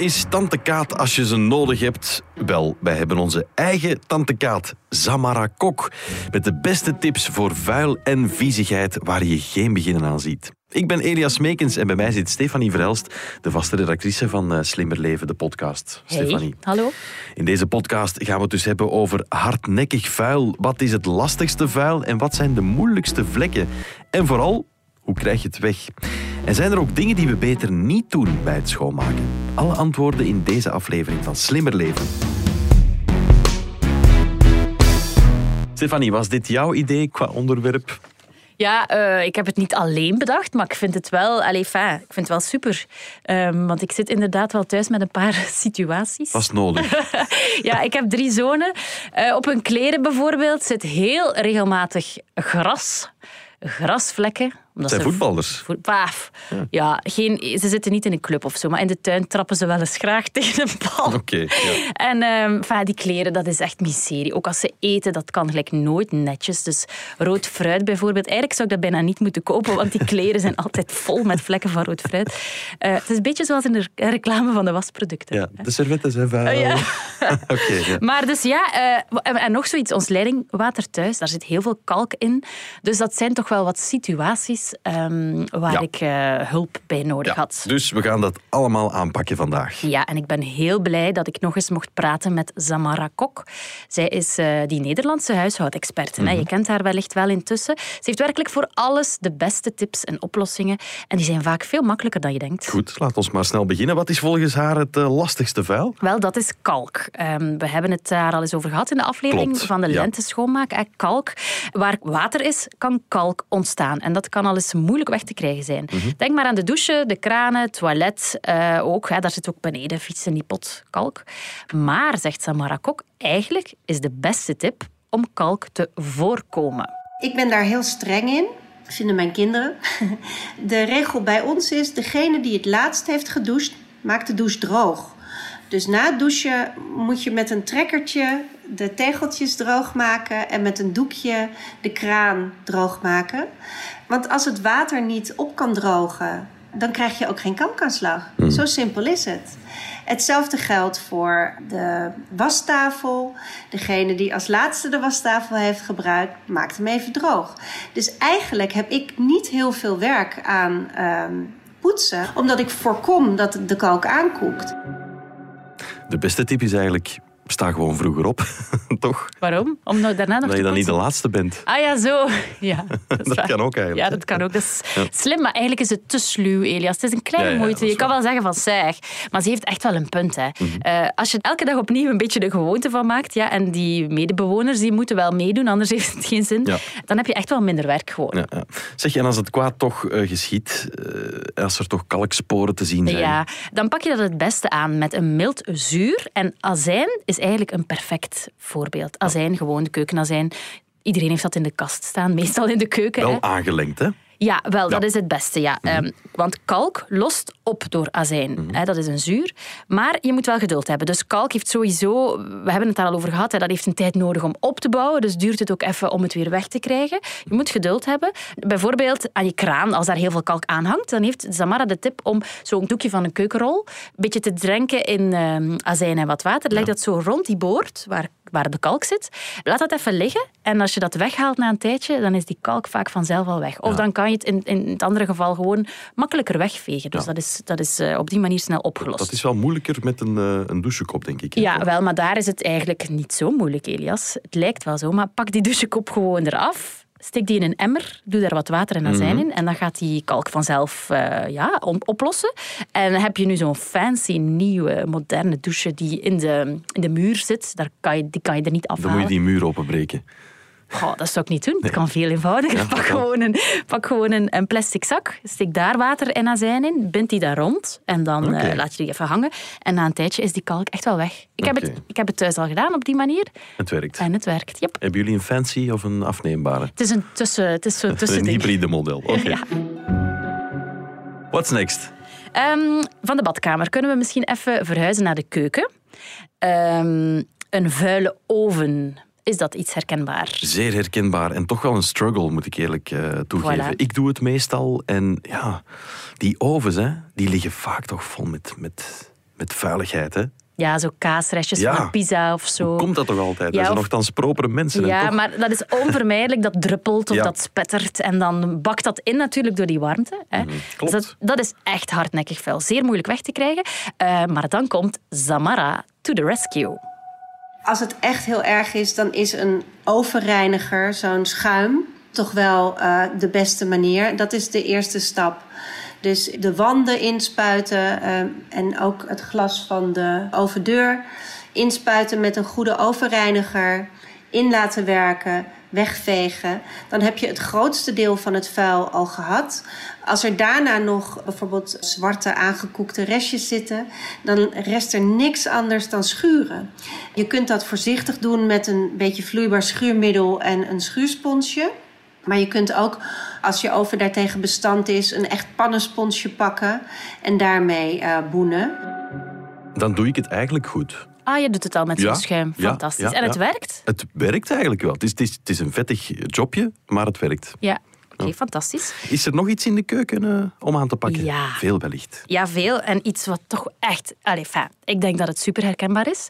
Is Tante Kaat als je ze nodig hebt? Wel, wij hebben onze eigen Tante Kaat, Samara Kok, met de beste tips voor vuil en viezigheid waar je geen beginnen aan ziet. Ik ben Elias Meekens en bij mij zit Stefanie Verhelst, de vaste redactrice van eh, Slimmer Leven, de podcast. Stefanie. hallo. In deze podcast gaan we het dus hebben over hardnekkig vuil. Wat is het lastigste vuil en wat zijn de moeilijkste vlekken? En vooral, hoe krijg je het weg? En zijn er ook dingen die we beter niet doen bij het schoonmaken? Alle antwoorden in deze aflevering van Slimmer Leven. Stefanie, was dit jouw idee qua onderwerp? Ja, eh, ik heb het niet alleen bedacht, maar ik vind het wel, allez, ik vind het wel super. Ehm, want ik zit inderdaad wel thuis met een paar situaties. Was nodig. ja, ik heb drie zonen. Eh, op hun kleren bijvoorbeeld zit heel regelmatig gras. Grasvlekken. Omdat Zijn voetballers. Voet-. Ja, geen, ze zitten niet in een club of zo, maar in de tuin trappen ze wel eens graag tegen een bal. Oké, ja. En ehm, enfin, die kleren, dat is echt miserie. Ook als ze eten, dat kan gelijk nooit netjes. Dus rood fruit bijvoorbeeld. Eigenlijk zou ik dat bijna niet moeten kopen, want die kleren zijn altijd vol met vlekken van rood fruit. Eh, het is een beetje zoals in de reclame van de wasproducten. ja, de servetten zijn vuil. Oh, ja. Maar dus ja, eh, en- en nog zoiets, ons leidingwater thuis, daar zit heel veel kalk in. Dus dat zijn toch wel wat situaties ehm, waar Ja. ik eh, hulp bij nodig Ja, had. dus we gaan dat allemaal aanpakken vandaag. Ja, en ik ben heel blij dat ik nog eens mocht praten met Samara Kok. Zij is eh, die Nederlandse huishoudexperte. Mhm. Je kent haar wellicht wel intussen. Ze heeft werkelijk voor alles de beste tips en oplossingen. En die zijn vaak veel makkelijker dan je denkt. Goed, laat ons maar snel beginnen. Wat is volgens haar het eh, lastigste vuil? Wel, dat is kalk. Ehm, we hebben het daar al eens over gehad in de aflevering Klopt, van de ja. lente schoonmaak. hè. Kalk. Waar water is, kan kalk ontstaan. En dat kan al eens moeilijk weg te krijgen zijn. Mhm. Denk maar aan de douche, de kranen, het toilet eh, ook. Hè. Daar zit ook beneden fietsen die pot kalk. Maar, zegt Samara Kok, eigenlijk is de beste tip om kalk te voorkomen. Ik ben daar heel streng in, vinden mijn kinderen. De regel bij ons is: degene die het laatst heeft gedoucht, maakt de douche droog. Dus na het douchen moet je met een trekkertje de tegeltjes droog maken en met een doekje de kraan droog maken. Want als het water niet op kan drogen, dan krijg je ook geen kalkaanslag. Zo simpel is het. Hetzelfde geldt voor de wastafel. Degene die als laatste de wastafel heeft gebruikt, maakt hem even droog. Dus eigenlijk heb ik niet heel veel werk aan ehm, poetsen, omdat ik voorkom dat de kalk aankoekt. De beste tip is eigenlijk, sta gewoon vroeger op. Toch? Waarom? Om nou daarna nog Dat je dan niet de laatste bent. Ah ja, zo. Ja, dat, kan ook eigenlijk, Ja, dat kan ook. Dat is slim, maar eigenlijk is het te sluw, Elias. Het is een kleine Ja, ja, moeite. Je kan wel zeggen van zeg, maar ze heeft echt wel een punt. Hè. Mhm. Eh, als je elke dag opnieuw een beetje de gewoonte van maakt, ja, en die medebewoners die moeten wel meedoen, anders heeft het geen zin, Ja. dan heb je echt wel minder werk gewoon. Zeg, en als het kwaad toch eh, geschiet, eh, als er toch kalksporen te zien zijn, Ja, dan pak je dat het beste aan met een mild zuur. En azijn is eigenlijk een perfect voorbeeld. Azijn, gewoon de keukenazijn. Iedereen heeft dat in de kast staan, meestal in de keuken. wel hè. aangelengd, hè? Ja, wel, dat is het beste. Ja. Ehm, want kalk lost op door azijn. Hè, dat is een zuur. Maar je moet wel geduld hebben. Dus kalk heeft sowieso, we hebben het daar al over gehad, dat heeft een tijd nodig om op te bouwen. Dus duurt het ook even om het weer weg te krijgen. Je moet geduld hebben. Bijvoorbeeld aan je kraan, als daar heel veel kalk aan hangt, dan heeft Samara de tip om zo'n doekje van een keukenrol een beetje te drenken in ehm, azijn en wat water. Leg dat zo rond die boord, waar waar de kalk zit. Laat dat even liggen. En als je dat weghaalt na een tijdje, dan is die kalk vaak vanzelf al weg. Of dan kan je het in, in het andere geval gewoon makkelijker wegvegen. Dus dat is, dat is eh, op die manier snel opgelost. Dat is wel moeilijker met een, eh, een douchekop, denk ik. hè? Ja, wel, maar daar is het eigenlijk niet zo moeilijk, Elias. Het lijkt wel zo, maar pak die douchekop gewoon eraf. Steek die in een emmer, doe daar wat water en azijn in en dan gaat die kalk vanzelf eh, ja, oplossen. En dan heb je nu zo'n fancy, nieuwe, moderne douche die in de, in de muur zit. Daar kan je, die kan je er niet Dan afhalen. moet je die muur openbreken. Goh, dat zou ik niet doen. Het kan veel eenvoudiger. pak gewoon, een, pak gewoon een, een, plastic zak, steek daar water en azijn in, bind die daar rond en dan okay. laat je die even hangen. En na een tijdje is die kalk echt wel weg. Ik, heb, het, ik heb het thuis al gedaan op die manier. Het werkt. En het werkt, yep. Hebben jullie een fancy of een afneembare? Het is een tussen, het is zo'n tussen Een hybride model, oké. Okay. Ja. What's next? Um, van de badkamer kunnen we misschien even verhuizen naar de keuken. Um, een vuile oven. Is dat iets herkenbaar? Zeer herkenbaar en toch wel een struggle, moet ik eerlijk uh, toegeven. Voilà. Ik doe het meestal en ja, die ovens, hè, die liggen vaak toch vol met, met, met vuiligheid. Hè? Ja, zo kaasrestjes Ja. van pizza of zo. Hoe komt dat toch altijd? Ja, dat zijn of- nogthans propere mensen. en Ja, toch- maar dat is onvermijdelijk. Dat druppelt of Ja. dat spettert. En dan bakt dat in natuurlijk door die warmte. Hè. Mhm, klopt. Dus dat, dat is echt hardnekkig vuil. Zeer moeilijk weg te krijgen. Eh, maar dan komt Zamara to the rescue. Als het echt heel erg is, dan is een ovenreiniger, zo'n schuim, toch wel eh, de beste manier. Dat is de eerste stap. Dus de wanden inspuiten eh, en ook het glas van de overdeur inspuiten met een goede ovenreiniger, in laten werken, wegvegen. Dan heb je het grootste deel van het vuil al gehad. Als er daarna nog bijvoorbeeld zwarte aangekoekte restjes zitten, dan rest er niks anders dan schuren. Je kunt dat voorzichtig doen met een beetje vloeibaar schuurmiddel en een schuursponsje. Maar je kunt ook, als je oven daartegen bestand is, een echt pannensponsje pakken en daarmee eh, boenen. Dan doe ik het eigenlijk goed. Ah, je doet het al met Ja, zo'n schuim. Fantastisch. ja, en het ja. werkt? Het werkt eigenlijk wel. Het is, het is, het is een vettig jobje, maar het werkt. Ja. Oké, fantastisch. Is er nog iets in de keuken eh, om aan te pakken? Ja. Veel wellicht. Ja, veel. En iets wat toch echt... Allee, fijn. Ik denk dat het super herkenbaar is.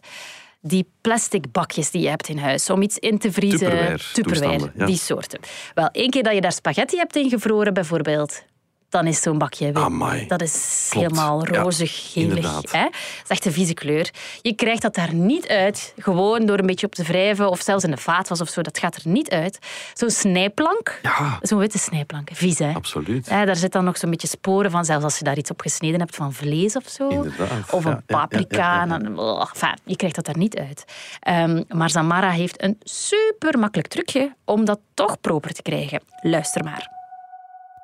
Die plastic bakjes die je hebt in huis om iets in te vriezen. Tupperware Tupperware, ja. die soorten. Wel, één keer dat je daar spaghetti hebt ingevroren bijvoorbeeld, dan is zo'n bakje. Amai. Dat is Klopt. helemaal Ja, rozig, gelig. inderdaad. hè? Dat is echt een vieze kleur. Je krijgt dat daar niet uit, gewoon door een beetje op te wrijven of zelfs in de vaatwas of zo. Dat gaat er niet uit. Zo'n snijplank, Ja. zo'n witte snijplank, vies hè? Absoluut. Ja, daar zit dan nog zo'n beetje sporen van, zelfs als je daar iets op gesneden hebt van vlees of zo. Inderdaad, Of ja, een ja, ja, paprika. ja, ja. dan- oh, enfin, je krijgt dat daar niet uit. Ehm, maar Zamara heeft een super makkelijk trucje om dat toch proper te krijgen. Luister maar.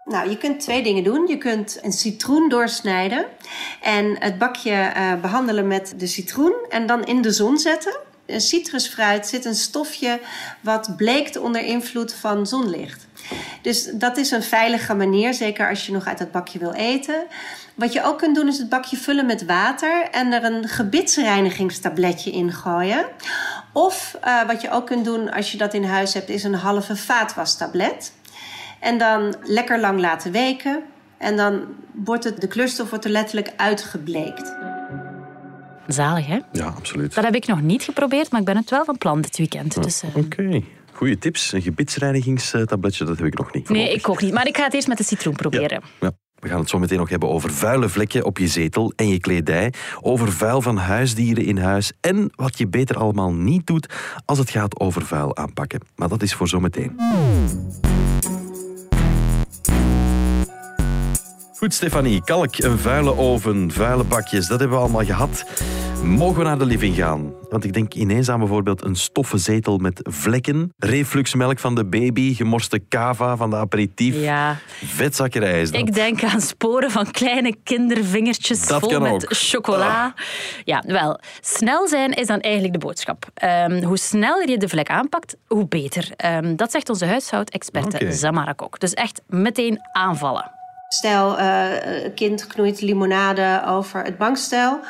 Nou, je kunt twee dingen doen. Je kunt een citroen doorsnijden en het bakje eh, behandelen met de citroen en dan in de zon zetten. Een citrusfruit zit een stofje wat bleekt onder invloed van zonlicht. Dus dat is een veilige manier, zeker als je nog uit het bakje wil eten. Wat je ook kunt doen is het bakje vullen met water en er een gebitsreinigingstabletje in gooien. Of eh, wat je ook kunt doen als je dat in huis hebt, is een halve vaatwastablet. En dan lekker lang laten weken. En dan wordt het, de kleurstof wordt er letterlijk uitgebleekt. Zalig, hè? Ja, absoluut. Dat heb ik nog niet geprobeerd, maar ik ben het wel van plan dit weekend. Dus, eh, Oké. Goeie tips. Een gebitsreinigingstabletje, dat heb ik nog niet. Nee, ik ook niet. Maar ik ga het eerst met de citroen proberen. Ja. We gaan het zo meteen nog hebben over vuile vlekken op je zetel en je kledij, over vuil van huisdieren in huis en wat je beter allemaal niet doet als het gaat over vuil aanpakken. Maar dat is voor zometeen. Goed, Stefanie. Kalk, een vuile oven, vuile bakjes, dat hebben we allemaal gehad. Mogen we naar de living gaan? Want ik denk ineens aan bijvoorbeeld een stoffen zetel met vlekken, refluxmelk van de baby, gemorste cava van de aperitief. Ja, Vetzakkerij is dat. ik denk aan sporen van kleine kindervingertjes Dat vol met ook. Ah. chocola. Ja, wel, snel zijn is dan eigenlijk de boodschap. Ehm, hoe sneller je de vlek aanpakt, hoe beter. Ehm, dat zegt onze huishoudexperte Oké. Zamara Kok. Dus echt meteen aanvallen. Stel, eh, een kind knoeit limonade over het bankstel.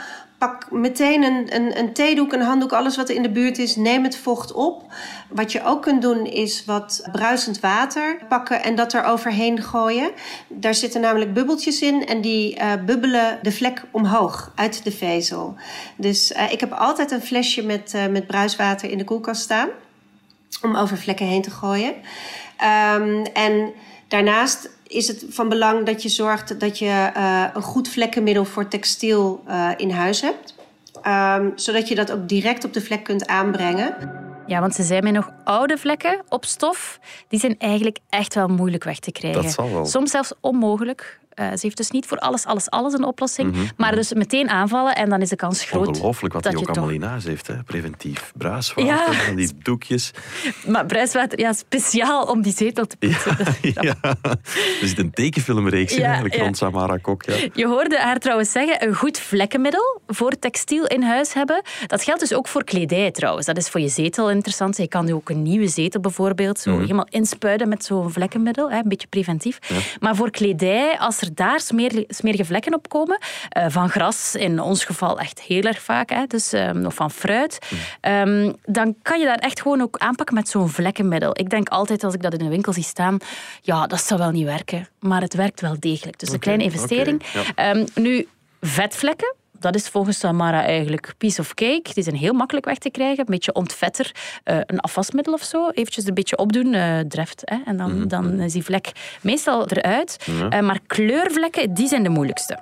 Pak meteen een, een, een theedoek, een handdoek, alles wat in de buurt is. Neem het vocht op. Wat je ook kunt doen is wat bruisend water pakken en dat er overheen gooien. Daar zitten namelijk bubbeltjes in en die eh, bubbelen de vlek omhoog uit de vezel. Dus eh, ik heb altijd een flesje met, eh, met bruiswater in de koelkast staan om over vlekken heen te gooien. Ehm, en daarnaast is het van belang dat je zorgt dat je eh, een goed vlekkenmiddel voor textiel eh, in huis hebt. Ehm, zodat je dat ook direct op de vlek kunt aanbrengen. Ja, want ze zijn mij nog oude vlekken op stof. Die zijn eigenlijk echt wel moeilijk weg te krijgen. Dat zal wel. Soms zelfs onmogelijk. Eh, ze heeft dus niet voor alles, alles, alles een oplossing. Maar dus meteen aanvallen en dan is de kans groot. Ongelooflijk wat hij ook je toch- allemaal in huis heeft. Hè? Preventief bruiswater, Ja. van die doekjes. Maar bruiswater, ja, speciaal om die zetel te poetsen. Grappig. Ja. Er zit een tekenfilmreeks in Ja, eigenlijk ja. rond Samara Kok. Ja. Je hoorde haar trouwens zeggen, een goed vlekkenmiddel voor textiel in huis hebben. Dat geldt dus ook voor kledij trouwens. Dat is voor je zetel interessant. Je kan nu ook een nieuwe zetel bijvoorbeeld zo helemaal inspuiten met zo'n vlekkenmiddel. Hè, een beetje preventief. Maar voor kledij, als er daar smeer- smerige vlekken op komen, eh, van gras in ons geval echt heel erg vaak, hè, dus, ehm, of van fruit, ehm, dan kan je daar echt gewoon ook aanpakken met zo'n vlekkenmiddel. Ik denk altijd als ik dat in de winkel zie staan, ja, dat zou wel niet werken. Maar het werkt wel degelijk. Dus een kleine investering. ja. Ehm, nu, vetvlekken. Dat is volgens Samara eigenlijk piece of cake. Die zijn heel makkelijk weg te krijgen. Een beetje ontvetter. eh, een afwasmiddel of zo. Eventjes een beetje opdoen. eh dreft. Hè? En dan, Mhm. dan is die vlek meestal eruit. Eh, maar kleurvlekken, die zijn de moeilijkste.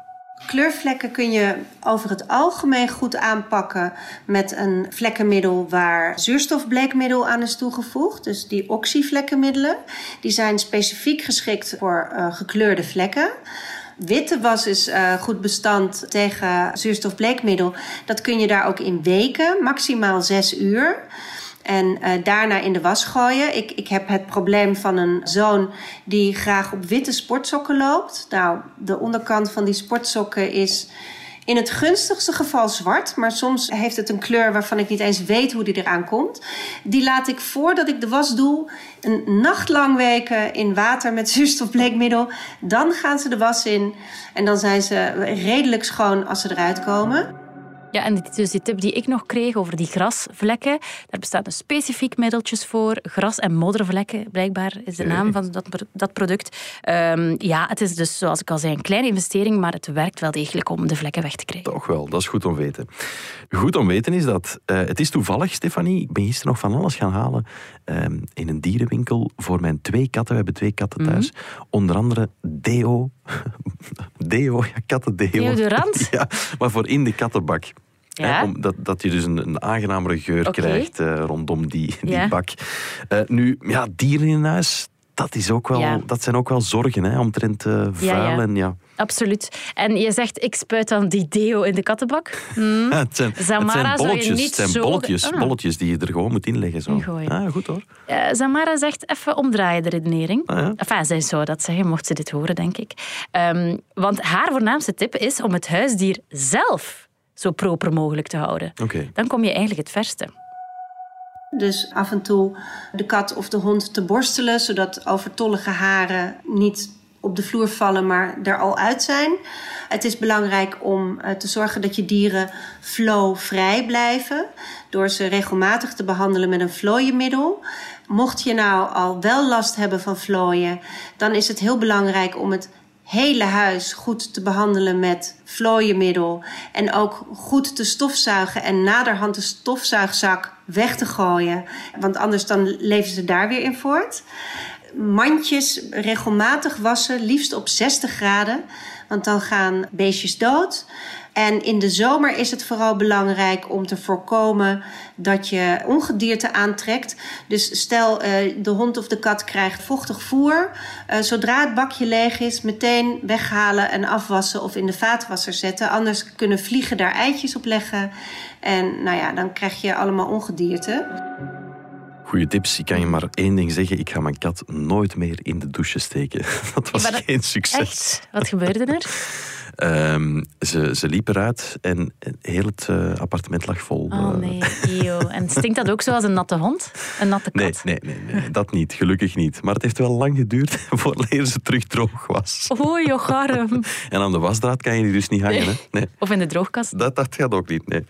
Kleurvlekken kun je over het algemeen goed aanpakken met een vlekkenmiddel waar zuurstofbleekmiddel aan is toegevoegd. Dus die oxyvlekkenmiddelen, die zijn specifiek geschikt voor eh, gekleurde vlekken. Witte was is eh, goed bestand tegen zuurstofbleekmiddel. Dat kun je daar ook in weken, maximaal zes uur. En eh, daarna in de was gooien. Ik, ik heb het probleem van een zoon die graag op witte sportsokken loopt. Nou, de onderkant van die sportsokken is in het gunstigste geval zwart. Maar soms heeft het een kleur waarvan ik niet eens weet hoe die eraan komt. Die laat ik voordat ik de was doe een nacht lang weken in water met zuurstofbleekmiddel. Dan gaan ze de was in. En dan zijn ze redelijk schoon als ze eruit komen. Ja, en dus die tip die ik nog kreeg over die grasvlekken, daar bestaat een specifiek middeltjes voor. Gras- en moddervlekken, blijkbaar is de naam van dat, dat product. Ehm, ja, het is dus, zoals ik al zei, een kleine investering, maar het werkt wel degelijk om de vlekken weg te krijgen. Toch wel, dat is goed om weten. Goed om weten is dat, eh, het is toevallig, Stefanie, ik ben gisteren nog van alles gaan halen ehm, in een dierenwinkel voor mijn twee katten. We hebben twee katten Mhm. thuis. Onder andere deo. deo, ja, kattendeo. Deodorant? ja, maar voor in de kattenbak. Ja. Hè, om, dat, je dus een, een aangenamere geur krijgt eh, rondom die, die Ja. bak. Eh, nu, ja, dieren in huis, dat, is ook wel, Ja. dat zijn ook wel zorgen, hè, omtrent eh, vuil ja. en ja... Absoluut. En je zegt, ik spuit dan die deo in de kattenbak. Hm. het zijn, het Zamara zijn zou je bolletjes, niet het zijn zo- bolletjes, Ah. bolletjes die je er gewoon moet inleggen. Zo. Ingooien. Ah, goed hoor. Eh, Zamara zegt even omdraaien de redenering. Ah, ja. Enfin, zij zou dat zeggen, mocht ze dit horen, denk ik. Ehm, want haar voornaamste tip is om het huisdier zelf zo proper mogelijk te houden. Dan kom je eigenlijk het verste. Dus af en toe de kat of de hond te borstelen, zodat overtollige haren niet op de vloer vallen, maar er al uit zijn. Het is belangrijk om eh, te zorgen dat je dieren flowvrij blijven, door ze regelmatig te behandelen met een vlooienmiddel. Mocht je nou al wel last hebben van vlooien, dan is het heel belangrijk om het hele huis goed te behandelen met vlooienmiddel. En ook goed te stofzuigen en naderhand de stofzuigzak weg te gooien. Want anders dan leven ze daar weer in voort. Mandjes regelmatig wassen, liefst op 60 graden. Want dan gaan beestjes dood. En in de zomer is het vooral belangrijk om te voorkomen dat je ongedierte aantrekt. Dus stel eh, de hond of de kat krijgt vochtig voer. Eh, zodra het bakje leeg is, meteen weghalen en afwassen of in de vaatwasser zetten. Anders kunnen vliegen daar eitjes op leggen. En nou ja, dan krijg je allemaal ongedierte. Goeie tips. Ik kan je maar één ding zeggen. Ik ga mijn kat nooit meer in de douche steken. Dat was dat- geen succes. Echt? Wat gebeurde er? Ehm, ze, ze liep eruit en heel het eh, appartement lag vol. Oh eh, nee, eeuw. En stinkt dat ook zo als een natte hond? Een natte kat? nee, nee, nee, dat niet. Gelukkig niet. Maar het heeft wel lang geduurd voordat ze terug droog was. Oei, joh, garm. En aan de wasdraad kan je die dus niet hangen. Hè? Nee, Of in de droogkast. dat, dat gaat ook niet. Nee.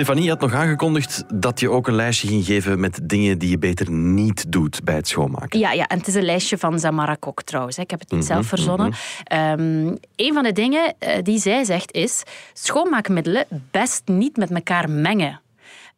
Stefanie had nog aangekondigd dat je ook een lijstje ging geven met dingen die je beter niet doet bij het schoonmaken. Ja, ja, en het is een lijstje van Zamara Kok trouwens. Ik heb het niet Mhm, zelf verzonnen. Ehm, een van de dingen eh, die zij zegt is... schoonmaakmiddelen best niet met elkaar mengen.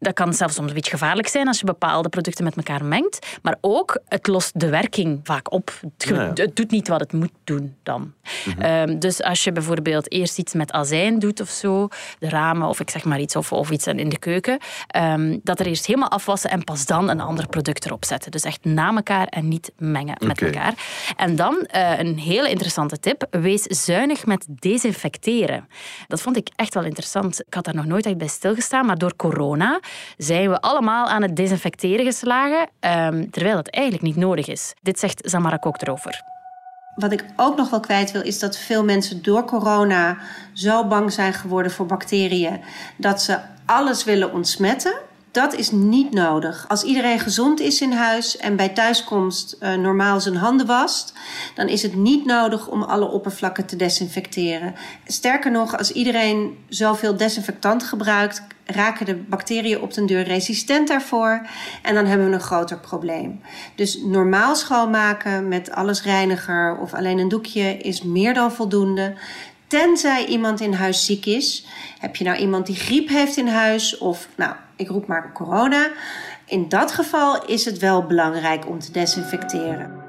Dat kan zelfs soms een beetje gevaarlijk zijn als je bepaalde producten met elkaar mengt. Maar ook, het lost de werking vaak op. Het, ge- Ja, ja. het doet niet wat het moet doen dan. Ehm, dus als je bijvoorbeeld eerst iets met azijn doet of zo, de ramen of ik zeg maar iets, of, of iets in de keuken, ehm, dat er eerst helemaal afwassen en pas dan een ander product erop zetten. Dus echt na elkaar en niet mengen met elkaar. En dan eh, een hele interessante tip. Wees zuinig met desinfecteren. Dat vond ik echt wel interessant. Ik had daar nog nooit echt bij stilgestaan, maar door corona zijn we allemaal aan het desinfecteren geslagen, ehm, terwijl het eigenlijk niet nodig is. Dit zegt Zamara Kok erover. Wat ik ook nog wel kwijt wil, is dat veel mensen door corona zo bang zijn geworden voor bacteriën dat ze alles willen ontsmetten. Dat is niet nodig. Als iedereen gezond is in huis en bij thuiskomst eh, normaal zijn handen wast, dan is het niet nodig om alle oppervlakken te desinfecteren. Sterker nog, als iedereen zoveel desinfectant gebruikt, raken de bacteriën op den deur resistent daarvoor en dan hebben we een groter probleem. Dus normaal schoonmaken met alles reiniger of alleen een doekje is meer dan voldoende. Tenzij iemand in huis ziek is. Heb je nou iemand die griep heeft in huis of nou, ik roep maar corona. In dat geval is het wel belangrijk om te desinfecteren.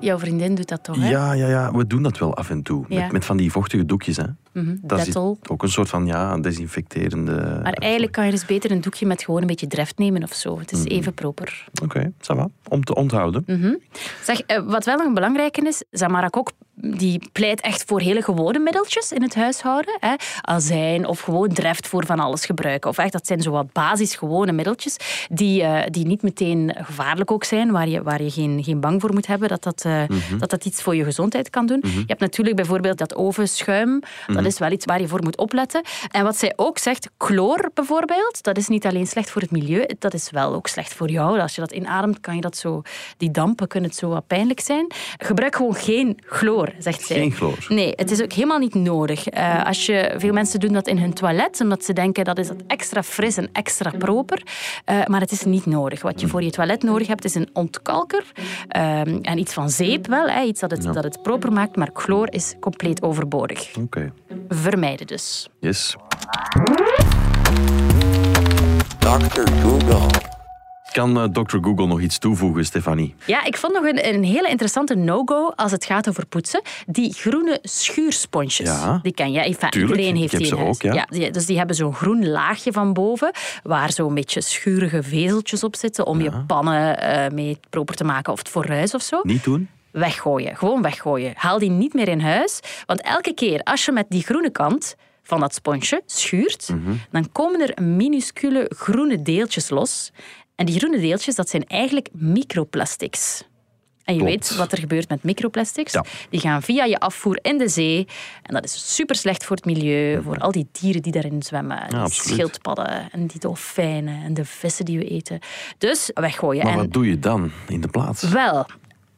Jouw vriendin doet dat toch, hè? Ja, ja, ja, we doen dat wel af en toe. Ja. Met, met van die vochtige doekjes. Hè. Mhm, Dat is ook een soort van ja, desinfecterende... Maar eigenlijk kan je dus beter een doekje met gewoon een beetje dreft nemen of zo. Het is Mhm. even proper. Oké, ça va. Om te onthouden. Mhm. Zeg, eh, wat wel nog een belangrijke is, Zamara Kok die pleit echt voor hele gewone middeltjes in het huishouden. Hè. Azijn of gewoon dreft voor van alles gebruiken. Of echt, dat zijn zo wat basis gewone middeltjes die, eh, die niet meteen gevaarlijk ook zijn, waar je, waar je geen, geen bang voor moet hebben dat dat, eh, dat dat iets voor je gezondheid kan doen. Je hebt natuurlijk bijvoorbeeld dat ovenschuim. Dat is wel iets waar je voor moet opletten. En wat zij ook zegt, chloor bijvoorbeeld, dat is niet alleen slecht voor het milieu, dat is wel ook slecht voor jou. Als je dat inademt, kan je dat zo, die dampen kunnen het zo wat pijnlijk zijn. Gebruik gewoon geen chloor, zegt zij. Geen chloor. Nee, het is ook helemaal niet nodig. Eh, als je, veel mensen doen dat in hun toilet, omdat ze denken dat is dat extra fris en extra proper. Eh, maar het is niet nodig. Wat je voor je toilet nodig hebt, is een ontkalker. ehm, en iets van zeep wel, hè, iets dat het, dat het proper maakt. Maar chloor is compleet overbodig. Oké, Vermijden dus. yes. Dr. Google. Kan eh, Dr. Google nog iets toevoegen, Stefanie? Ja, ik vond nog een, een hele interessante no-go als het gaat over poetsen. Die groene schuursponsjes. Ja. Die ken je. Enfin, Tuurlijk, iedereen heeft ik heb die ze huis. ook, ja. die- dus die hebben zo'n groen laagje van boven, waar zo'n beetje schurige vezeltjes op zitten om je pannen eh, mee proper te maken of het fornuis of zo. Niet doen? Weggooien. Gewoon weggooien. Haal die niet meer in huis. Want elke keer als je met die groene kant van dat sponsje schuurt, Mhm. dan komen er minuscule groene deeltjes los. En die groene deeltjes, dat zijn eigenlijk microplastics. En je weet wat er gebeurt met microplastics. Ja. Die gaan via je afvoer in de zee. En dat is super slecht voor het milieu, voor al die dieren die daarin zwemmen. die Mhm. absoluut. schildpadden en die dolfijnen en de vissen die we eten. Dus weggooien. Maar en wat doe je dan in de plaats? wel,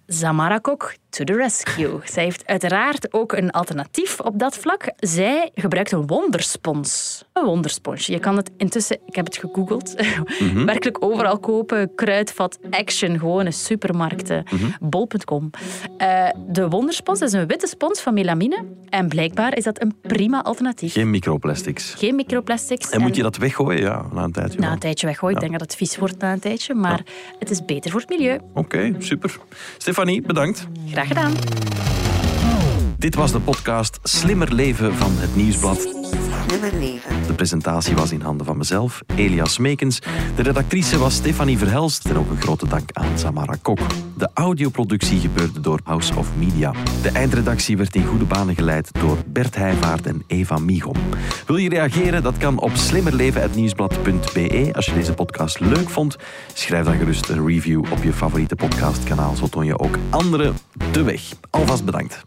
za Marakok, to the rescue. Zij heeft uiteraard ook een alternatief op dat vlak. Zij gebruikt een wonderspons. Een wondersponsje. Je kan het intussen, ik heb het gegoogeld, werkelijk overal kopen. Kruidvat, Action, gewone supermarkten, bol.com. Eh, de wonderspons is een witte spons van melamine. En blijkbaar is dat een prima alternatief. Geen microplastics. Geen microplastics. En moet je dat weggooien? Ja, na een tijdje. na wel. een tijdje weggooien. Ik denk dat het vies wordt na een tijdje. Maar het is beter voor het milieu. Oké, super. Stefanie, bedankt. Graag gedaan. Dit was de podcast Slimmer Leven van het Nieuwsblad. Slimmer leven. De presentatie was in handen van mezelf, Elias Meekens. De redactrice was Stefanie Verhelst en ook een grote dank aan Samara Kok. De audioproductie gebeurde door House of Media. De eindredactie werd in goede banen geleid door Bert Heijvaart en Eva Michom. Wil je reageren? Dat kan op slimmerleven.nieuwsblad.be. Als je deze podcast leuk vond, schrijf dan gerust een review op je favoriete podcastkanaal. Zo toon je ook anderen de weg. Alvast bedankt.